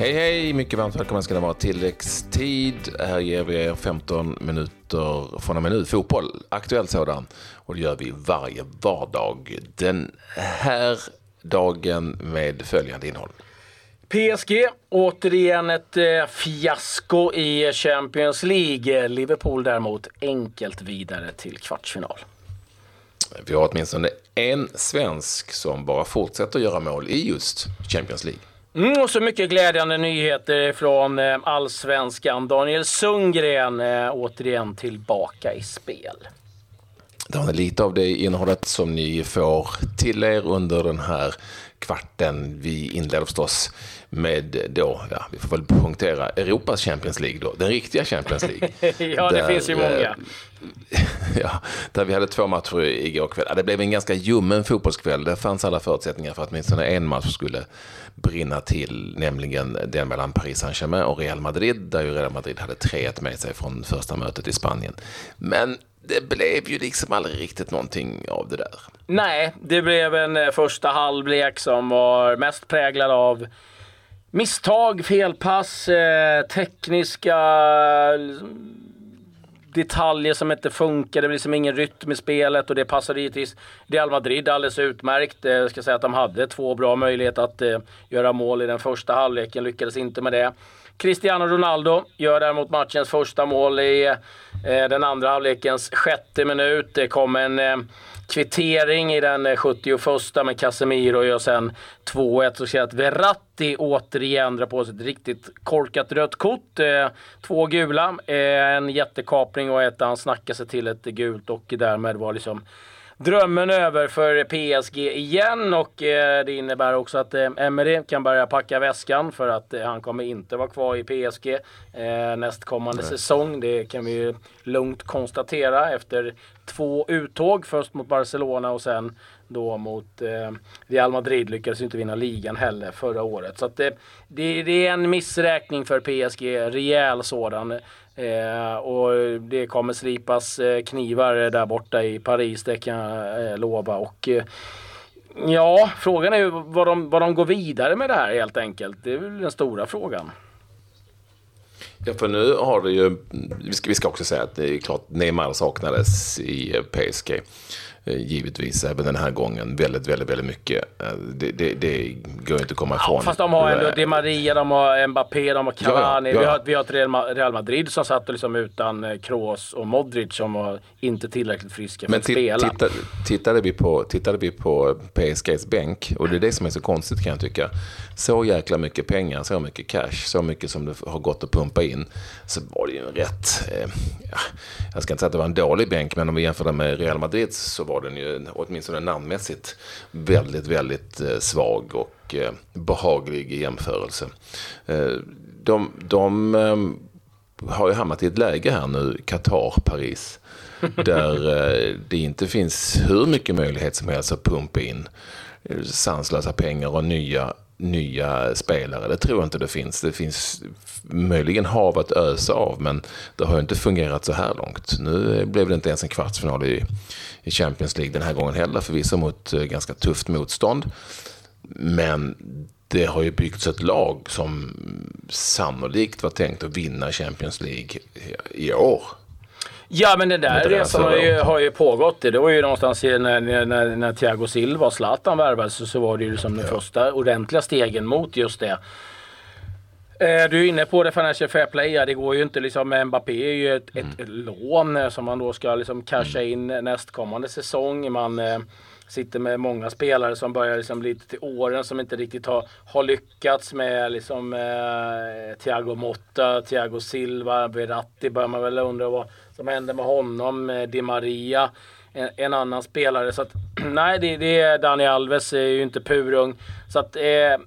Hej hej! Mycket varmt välkomna ska det vara tilläggstid. Här ger vi er 15 minuter från och med nu fotboll, aktuell sådan. Och det gör vi varje vardag. Den här dagen med följande innehåll. PSG, återigen ett eh, fiasko i Champions League. Liverpool däremot enkelt vidare till kvartsfinal. Vi har åtminstone en svensk som bara fortsätter göra mål i just Champions League. Mm, och så mycket glädjande nyheter från eh, allsvenskan. Daniel Sundgren är återigen tillbaka i spel. Det är lite av det innehållet som ni får till er under den här kvarten. Vi inleder förstås med då, ja, vi får väl punktera Europas Champions League då, den riktiga Champions League. ja, det där, finns ju många. ja, där vi hade två matcher igår kväll. Ja, det blev en ganska ljummen fotbollskväll. Det fanns alla förutsättningar för att åtminstone en match skulle brinna till, nämligen den mellan Paris Saint-Germain och Real Madrid, där ju Real Madrid hade 3-1 med sig från första mötet i Spanien. Men det blev ju liksom aldrig riktigt någonting av det där. Nej, det blev en eh, första halvlek som var mest präglad av misstag, felpass, eh, tekniska liksom, detaljer som inte funkar. Det blir liksom ingen rytm i spelet och det passade givetvis Real Madrid alldeles utmärkt. Eh, jag ska säga att de hade två bra möjligheter att eh, göra mål i den första halvleken, lyckades inte med det. Cristiano Ronaldo gör däremot matchens första mål i eh, den andra halvlekens sjätte minut. Det kom en eh, kvittering i den 71 eh, med Casemiro gör sen 2-1. Så ser att Verratti återigen drar på sig ett riktigt korkat rött kort. Eh, två gula, eh, en jättekapning och ett där han snackar sig till ett gult och därmed var liksom drömmen över för PSG igen och eh, det innebär också att eh, Emery kan börja packa väskan för att eh, han kommer inte vara kvar i PSG eh, nästkommande Nej. säsong. Det kan vi ju lugnt konstatera efter två uttåg. Först mot Barcelona och sen då mot eh, Real Madrid lyckades inte vinna ligan heller förra året. Så att det, det, det är en missräkning för PSG, rejäl sådan. Eh, och det kommer slipas eh, knivar där borta i Paris, det kan jag eh, lova. Och, eh, ja, frågan är ju vad de, vad de går vidare med det här helt enkelt. Det är väl den stora frågan. Ja, för nu har det ju, vi ska, vi ska också säga att det är klart Neymar saknades i eh, PSG. Eh, givetvis även den här gången väldigt, väldigt, väldigt mycket. Eh, det, det, det går inte att komma ifrån. Ja, fast de har ändå Di Maria, de har Mbappé, de har Cavani. Ja, ja. Vi, har, vi har ett Real Madrid som satt liksom utan eh, Kroos och Modric som var inte tillräckligt friska för Men att spela. Titta, tittade, vi på, tittade vi på PSGs bänk, och det är det som är så konstigt kan jag tycka. Så jäkla mycket pengar, så mycket cash, så mycket som det har gått att pumpa in. Så var det ju en rätt, eh, jag ska inte säga att det var en dålig bänk, men om vi jämför det med Real Madrid så var den ju åtminstone namnmässigt väldigt, väldigt eh, svag och eh, behaglig i jämförelse. Eh, de, de har ju hamnat i ett läge här nu, Qatar, Paris, där det inte finns hur mycket möjlighet som helst att pumpa in sanslösa pengar och nya nya spelare. Det tror jag inte det finns. Det finns möjligen hav att ösa av, men det har inte fungerat så här långt. Nu blev det inte ens en kvartsfinal i, i Champions League den här gången heller, förvisso mot eh, ganska tufft motstånd. Men det har ju byggts ett lag som sannolikt var tänkt att vinna Champions League i år. Ja, men den där resan har ju, har ju pågått. Det var ju någonstans när, när, när Thiago Silva och Zlatan värvades så, så var det ju liksom ja. de första ordentliga stegen mot just det. Eh, du är inne på det Financial Fair Play. Ja, det går ju inte liksom. Mbappé är ju ett, mm. ett lån som man då ska liksom casha in nästkommande säsong. Man eh, sitter med många spelare som börjar liksom lite till åren som inte riktigt har, har lyckats med liksom eh, Thiago Motta, Thiago Silva, Verratti börjar man väl undra vad som händer med honom, Di Maria, en, en annan spelare. Så att, nej, det, det är Dani Alves är ju inte purung. Så att, eh,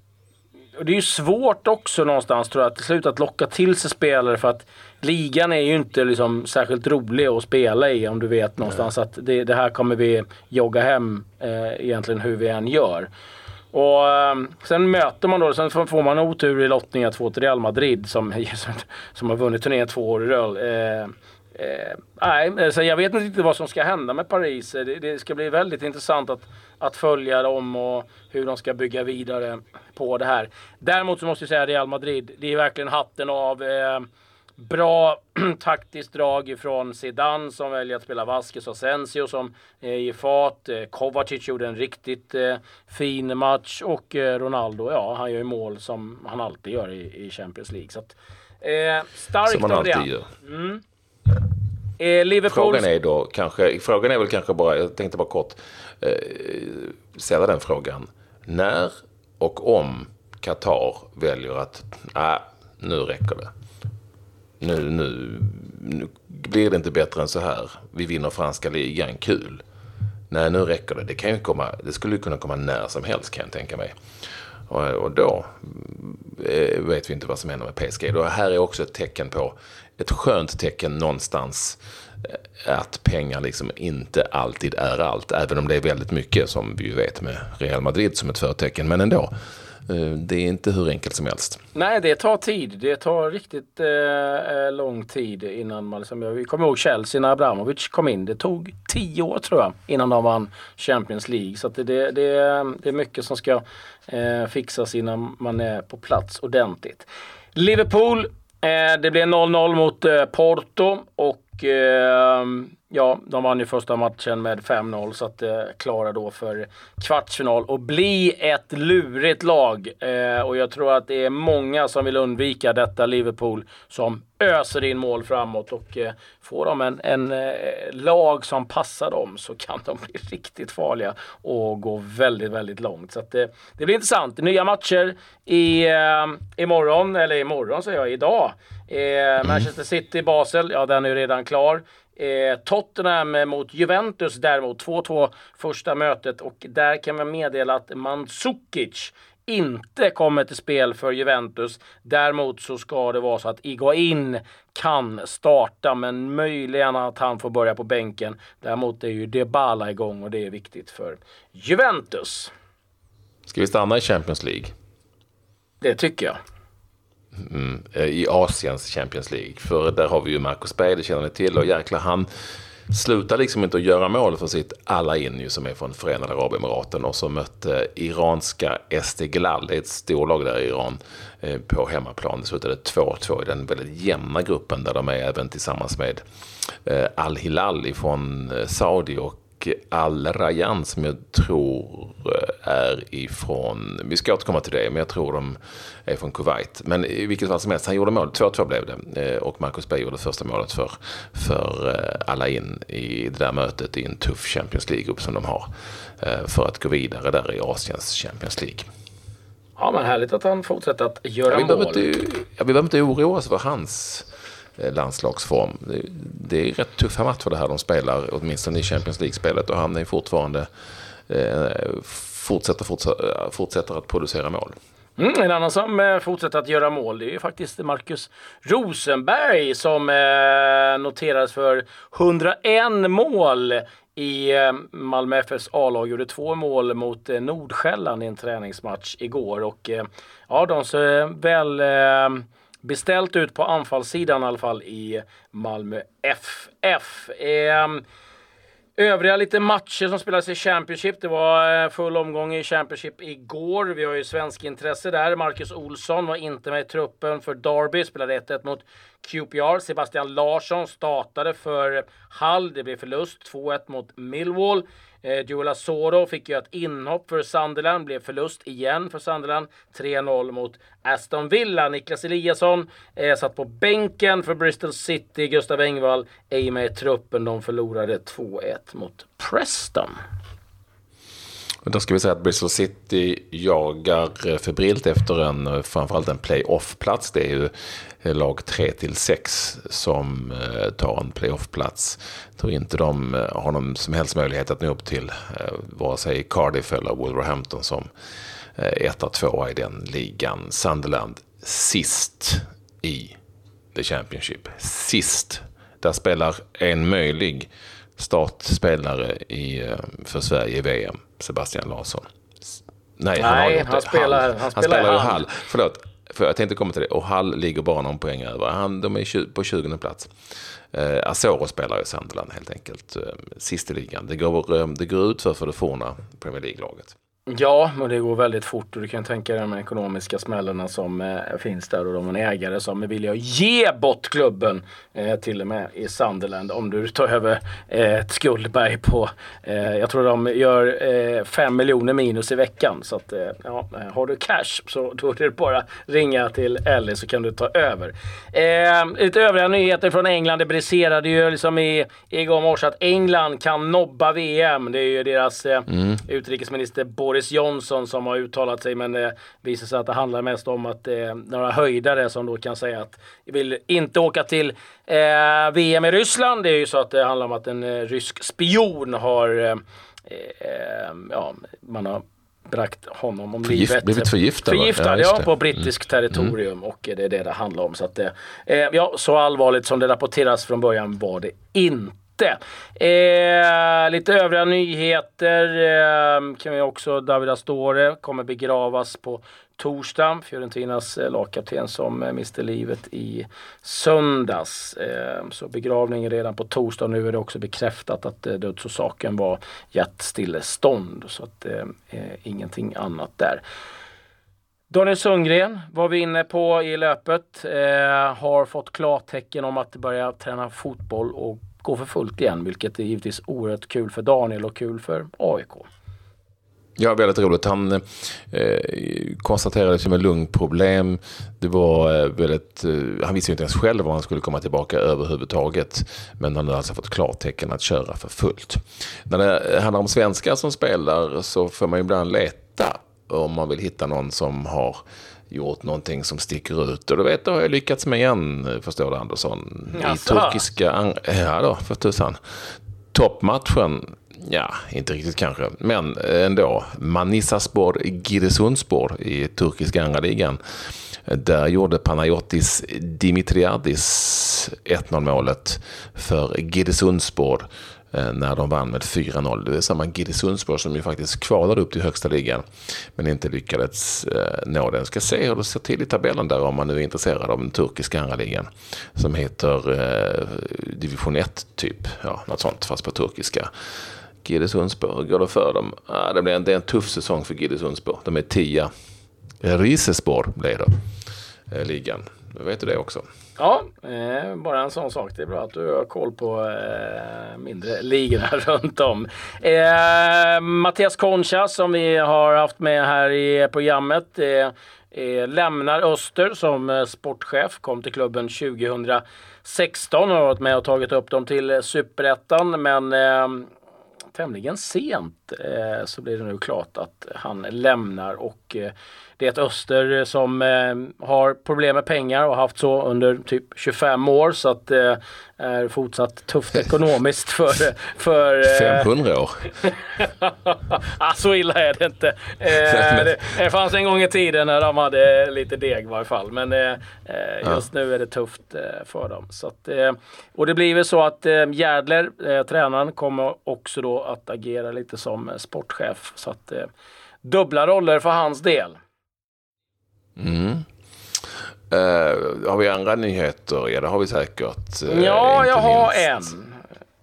och det är ju svårt också någonstans tror jag till slut att locka till sig spelare för att ligan är ju inte liksom särskilt rolig att spela i om du vet någonstans Nej. att det, det, här kommer vi jogga hem eh, egentligen hur vi än gör. Och eh, sen möter man då, sen får man otur i lottningen att få till Real Madrid som, som, som har vunnit turneringen två år i rad. Eh, Eh, nej, alltså jag vet inte riktigt vad som ska hända med Paris. Det, det, ska bli väldigt intressant att, att följa dem och hur de ska bygga vidare på det här. Däremot så måste jag säga Real Madrid. Det är verkligen hatten av. Eh, bra taktiskt drag ifrån Zidane som väljer att spela Vasquez och Asensio som är i fat. Eh, Kovacic gjorde en riktigt eh, fin match och eh, Ronaldo, ja, han gör ju mål som han alltid gör i, i Champions League. Så att, eh, starkt som han alltid gör. Mm. Eh, Liverpool... Frågan är då kanske, frågan är väl kanske bara, jag tänkte bara kort eh, ställa den frågan. När och om Qatar väljer att, nej, nu räcker det nu, nu, nu blir det inte bättre än så här. Vi vinner franska ligan, kul. Nej, nu räcker det. Det, kan ju komma, det skulle kunna komma när som helst kan jag tänka mig. Och, och då eh, vet vi inte vad som händer med PSG. Det här är också ett tecken på, ett skönt tecken någonstans eh, att pengar liksom inte alltid är allt. Även om det är väldigt mycket som vi vet med Real Madrid som ett förtecken. Men ändå. Eh, det är inte hur enkelt som helst. Nej, det tar tid. Det tar riktigt eh, eh lång tid innan man... Liksom, vi kommer ihåg Chelsea när Abramovic kom in. Det tog tio år tror jag innan de vann Champions League. Så det, det, det, är mycket som ska eh, fixas innan man är på plats ordentligt. Liverpool, Eh, det blev 0-0 mot eh, Porto och Ehm, ja, de vann ju första matchen med 5-0 så att det eh, klarar då för kvartsfinal och bli ett lurigt lag. Eh, och jag tror att det är många som vill undvika detta Liverpool som öser in mål framåt och eh, får de en, en eh, lag som passar dem så kan de bli riktigt farliga och gå väldigt, väldigt långt. Så att, eh, det blir intressant. Nya matcher i, eh, imorgon, eller imorgon säger jag, idag. Eh, Manchester City, Basel, ja den är ju redan klar. Eh, Tottenham mot Juventus däremot, 2-2 första mötet och där kan man meddela att Mandzukic inte kommer till spel för Juventus. Däremot så ska det vara så att Iguain kan starta, men möjligen att han får börja på bänken. Däremot är ju Dybala igång och det är viktigt för Juventus. Ska vi stanna i Champions League? Det tycker jag. Mm, I Asiens Champions League. För där har vi ju Marcus Berg, det känner ni till. Och jäklar, han slutar liksom inte att göra mål för sitt alla in ju som är från Förenade Arabemiraten och som mötte eh, iranska Esteghlal, det är ett storlag där i Iran, eh, på hemmaplan. Det slutade 2-2 i den väldigt jämna gruppen där de är även tillsammans med Al-Hilal från Saudi och Al-Rayan som jag tror är ifrån, vi ska återkomma till det, men jag tror de är från Kuwait. Men i vilket fall som helst, han gjorde mål, 2-2 blev det. Eh, och Marcus Berg gjorde första målet för, för eh, alla in i det där mötet i en tuff Champions League-grupp som de har. Eh, för att gå vidare där i Asiens Champions League. Ja, men härligt att han fortsätter att göra ja, vi mål. Inte, ja, vi behöver inte oroa oss för hans Eh, landslagsform. Det, är rätt tuffa matcher det här de spelar, åtminstone i Champions League-spelet. Och han är fortfarande eh, fortsätter, fortsätter, fortsätter att producera mål. Mm, en annan som eh, fortsätter att göra mål det är faktiskt Marcus Rosenberg som noterades för 101 mål i Malmö FFs A-lag. Gjorde två mål mot Nordsjälland i en träningsmatch igår. Och, ja, de ser väl eh, beställt ut på anfallssidan i alla fall i Malmö FF. Eh, Övriga lite matcher som spelades i Championship. Det var eh, full omgång i Championship igår. Vi har ju svensk intresse där. Marcus Olsson var inte med i truppen för Derby. Spelade 1-1 mot QPR. Sebastian Larsson startade för Hull. Det blev förlust 2-1 mot Millwall. Eh, Joel Asoro fick ju ett inhopp för Sunderland, blev förlust igen för Sunderland. 3-0 mot Aston Villa. Niklas Eliasson eh, satt på bänken för Bristol City. Gustav Engvall ej med i truppen. De förlorade 2-1 mot Preston. Då ska vi säga att Bristol City jagar eh, febrilt efter en, eh, framförallt en playoff-plats. Det är ju eh, lag 3 till 6 som tar en playoff-plats. Jag tror inte de har någon som helst möjlighet att nå upp till vare sig Cardiff eller Wolverhampton som etta, tvåa i den ligan. Sunderland sist i The Championship. Sist. Där spelar en möjlig startspelare i, för Sverige i VM, Sebastian Larsson. Nej, han, Nej, han, spelar, han, han spelar, han i Hall. Förlåt. för jag tänkte komma till det, och Hall ligger bara någon poäng över. Han, de är på 20 plats. Eh, Asoro spelar i Sunderland helt enkelt, eh, sist i ligan. Det går, eh, det går ut för, för det forna Premier League-laget. Ja, men det går väldigt fort och du kan tänka dig de ekonomiska smällarna som eh, finns där och de ägare som vill ge bort klubben eh, till och med i Sunderland om du tar över eh, ett skuldberg på, eh, jag tror de gör 5 eh, miljoner minus i veckan. Så att, eh, ja, har du cash så då är det bara ringa till Ellie så kan du ta över. lite övriga nyheter från England. Det briserade ju liksom i, igår morse att England kan nobba VM. Det är ju deras mm. utrikesminister Boris Johnson som har uttalat sig men det visar sig att det handlar mest om att det är några höjdare som då kan säga att vi vill inte åka till eh, VM i Ryssland. Det är ju så att det handlar om att en eh, rysk spion har eh, eh ja, man har bragt honom om Förgift, livet. Blivit förgiftad? Förgiftad, ja, ja på brittiskt mm. territorium mm. och det är det det handlar om. Så att det, eh, ja, så allvarligt som det rapporteras från början var det inte inte. Eh, lite övriga nyheter eh, kan vi också. David Astore kommer begravas på torsdag. Fiorentinas eh, lagkapten som eh, miste livet i söndags. Eh, så begravning redan på torsdag. Nu är det också bekräftat att eh, dödsorsaken var hjärtstillestånd. Så att eh, eh, ingenting annat där. Daniel Sundgren var vi inne på i löpet. Eh, har fått klartecken om att börja träna fotboll och gå för fullt igen, vilket är givetvis oerhört kul för Daniel och kul för AIK. Ja, väldigt roligt. Han eh, konstaterade liksom sig ett lungproblem. Det var eh, väldigt, eh, han visste inte ens själv om han skulle komma tillbaka överhuvudtaget. Men han har alltså fått klartecken att köra för fullt. När det handlar om svenskar som spelar så får man ibland leta om man vill hitta någon som har gjort någonting som sticker ut. Och du vet, det har jag lyckats med igen, förstår du Andersson. Jaså. I turkiska... Ja då, för tusan. Toppmatchen, ja, inte riktigt kanske, men ändå. Manisaspor Giresunspor i turkiska andra ligan. Där gjorde Panayotis Dimitriadis 1-0 målet för Giresunspor Eh, Eh, när de vann med 4-0. Det är samma Giresundsborg som ju faktiskt kvalade upp till högsta ligan men inte lyckades eh, nå den. Ska se hur det ser till i tabellen där om man nu är intresserad av den turkiska andra ligan som heter eh, division 1 typ, ja, något sånt fast på turkiska. Giresundsborg, hur går det för dem? Ah, det blir en, det är en tuff säsong för Giresundsborg. De är tia. Risespor leder eh, ligan. Då vet du det också. Ja, eh, bara en sån sak. Det är bra att du har koll på eh, mindre ligorna runt om. Eh, Mattias Concha som vi har haft med här i programmet eh, eh, lämnar Öster som eh, sportchef. Kom till klubben 2016 och har varit med och tagit upp dem till superettan. Men eh, tämligen sent så blir det nu klart att han lämnar och det är ett öster som eh, har problem med pengar och haft så under typ 25 år så att det eh, är fortsatt tufft ekonomiskt för... för 500 eh, år? ah, så illa är det inte. Eh, det, det fanns en gång i tiden när de hade lite deg i varje fall. Men eh, eh, just nu är det tufft för dem. Så att, och det blir väl så att Järdler, tränaren, kommer också då att agera lite som sportchef. Så att dubbla roller för hans del. Mm. Uh, har vi andra nyheter? Ja, det har vi säkert. Uh, ja, jag har en.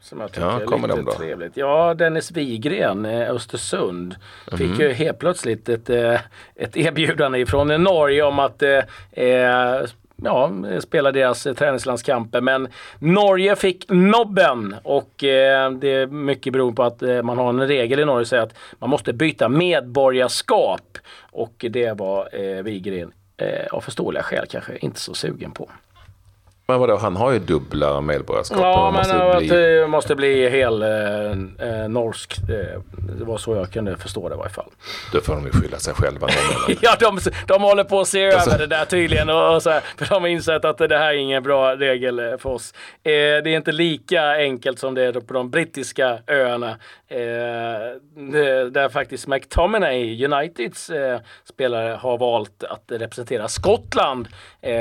Som jag tycker ja, är lite trevligt. Ja, Dennis Wigren, eh, Östersund, mm. fick ju helt plötsligt ett, ett erbjudande från Norge om att eh, ja, spela deras eh, träningslandskamper. Men Norge fick nobben och eh, det är mycket beroende på att eh, man har en regel i Norge som säger att man måste byta medborgarskap. Och det var eh, Wigren eh, av förståeliga skäl kanske inte så sugen på. Men vadå, han har ju dubbla medborgarskap. Ja, men måste bli... det måste bli hel eh, eh, norsk. Eh, det var så jag kunde förstå det i varje fall. Då får de ju skylla sig själva. ja, de, de håller på att se över alltså... det där tydligen. Och, och så här, för de har insett att det här är ingen bra regel eh, för oss. Eh, det är inte lika enkelt som det är på de brittiska öarna. Eh, där faktiskt McTominay, Uniteds eh, spelare, har valt att representera Skottland.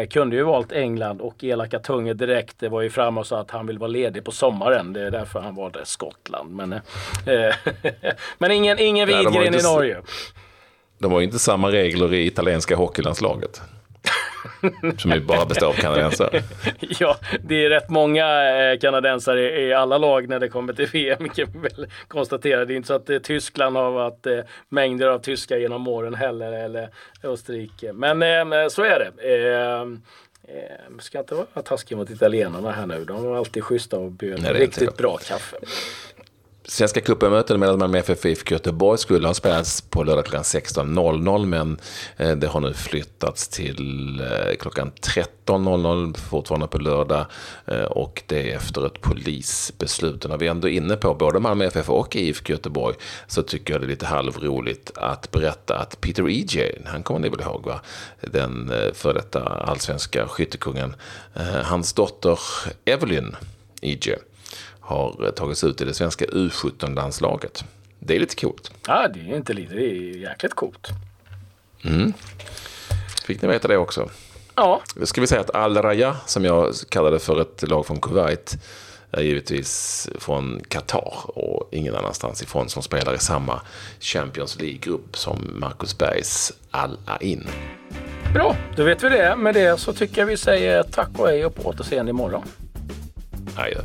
Kunde ju valt England och elaka Tunge direkt det var ju fram och sa att han vill vara ledig på sommaren. Det är därför han valde Skottland. Men, eh, men ingen, ingen Widgren i Norge. De har ju inte samma regler i italienska hockeylandslaget. Som ju bara består av kanadensare. ja, det är rätt många eh, kanadensare i alla lag när det kommer till VM kan vi väl konstatera. Det är inte så att eh, Tyskland har varit eh, mängder av tyskar genom åren heller, eller Österrike. Men så är det. Ska inte vara taskig mot italienarna här nu. De var alltid schyssta och bjöd riktigt bra kaffe. Svenska cupen-mötet mellan Malmö FF och IFK Göteborg skulle ha spelats på lördag klockan 16.00 men eh, det har nu flyttats till eh, klockan 13.00 fortfarande på lördag eh, och det är efter ett polisbeslut. när vi ändå är inne på både Malmö FF och IFK Göteborg så tycker jag det är lite halvroligt att berätta att Peter E.J., han kommer ni väl ihåg va? Den före detta allsvenska skyttekungen. Hans dotter Evelyn E.J har tagits ut i det svenska U17-landslaget. Det är lite coolt. Ja, det är inte lite, det är jäkligt coolt. Mm. Fick ni veta det också? Ja. Ska vi säga att Al Raya, som jag kallade för ett lag från Kuwait, är givetvis från Qatar och ingen annanstans ifrån som spelar i samma Champions League-grupp som Marcus Bergs Al Ain. Bra, då vet vi det. Med det så tycker jag vi säger tack och hej och på återseende imorgon. Adjö.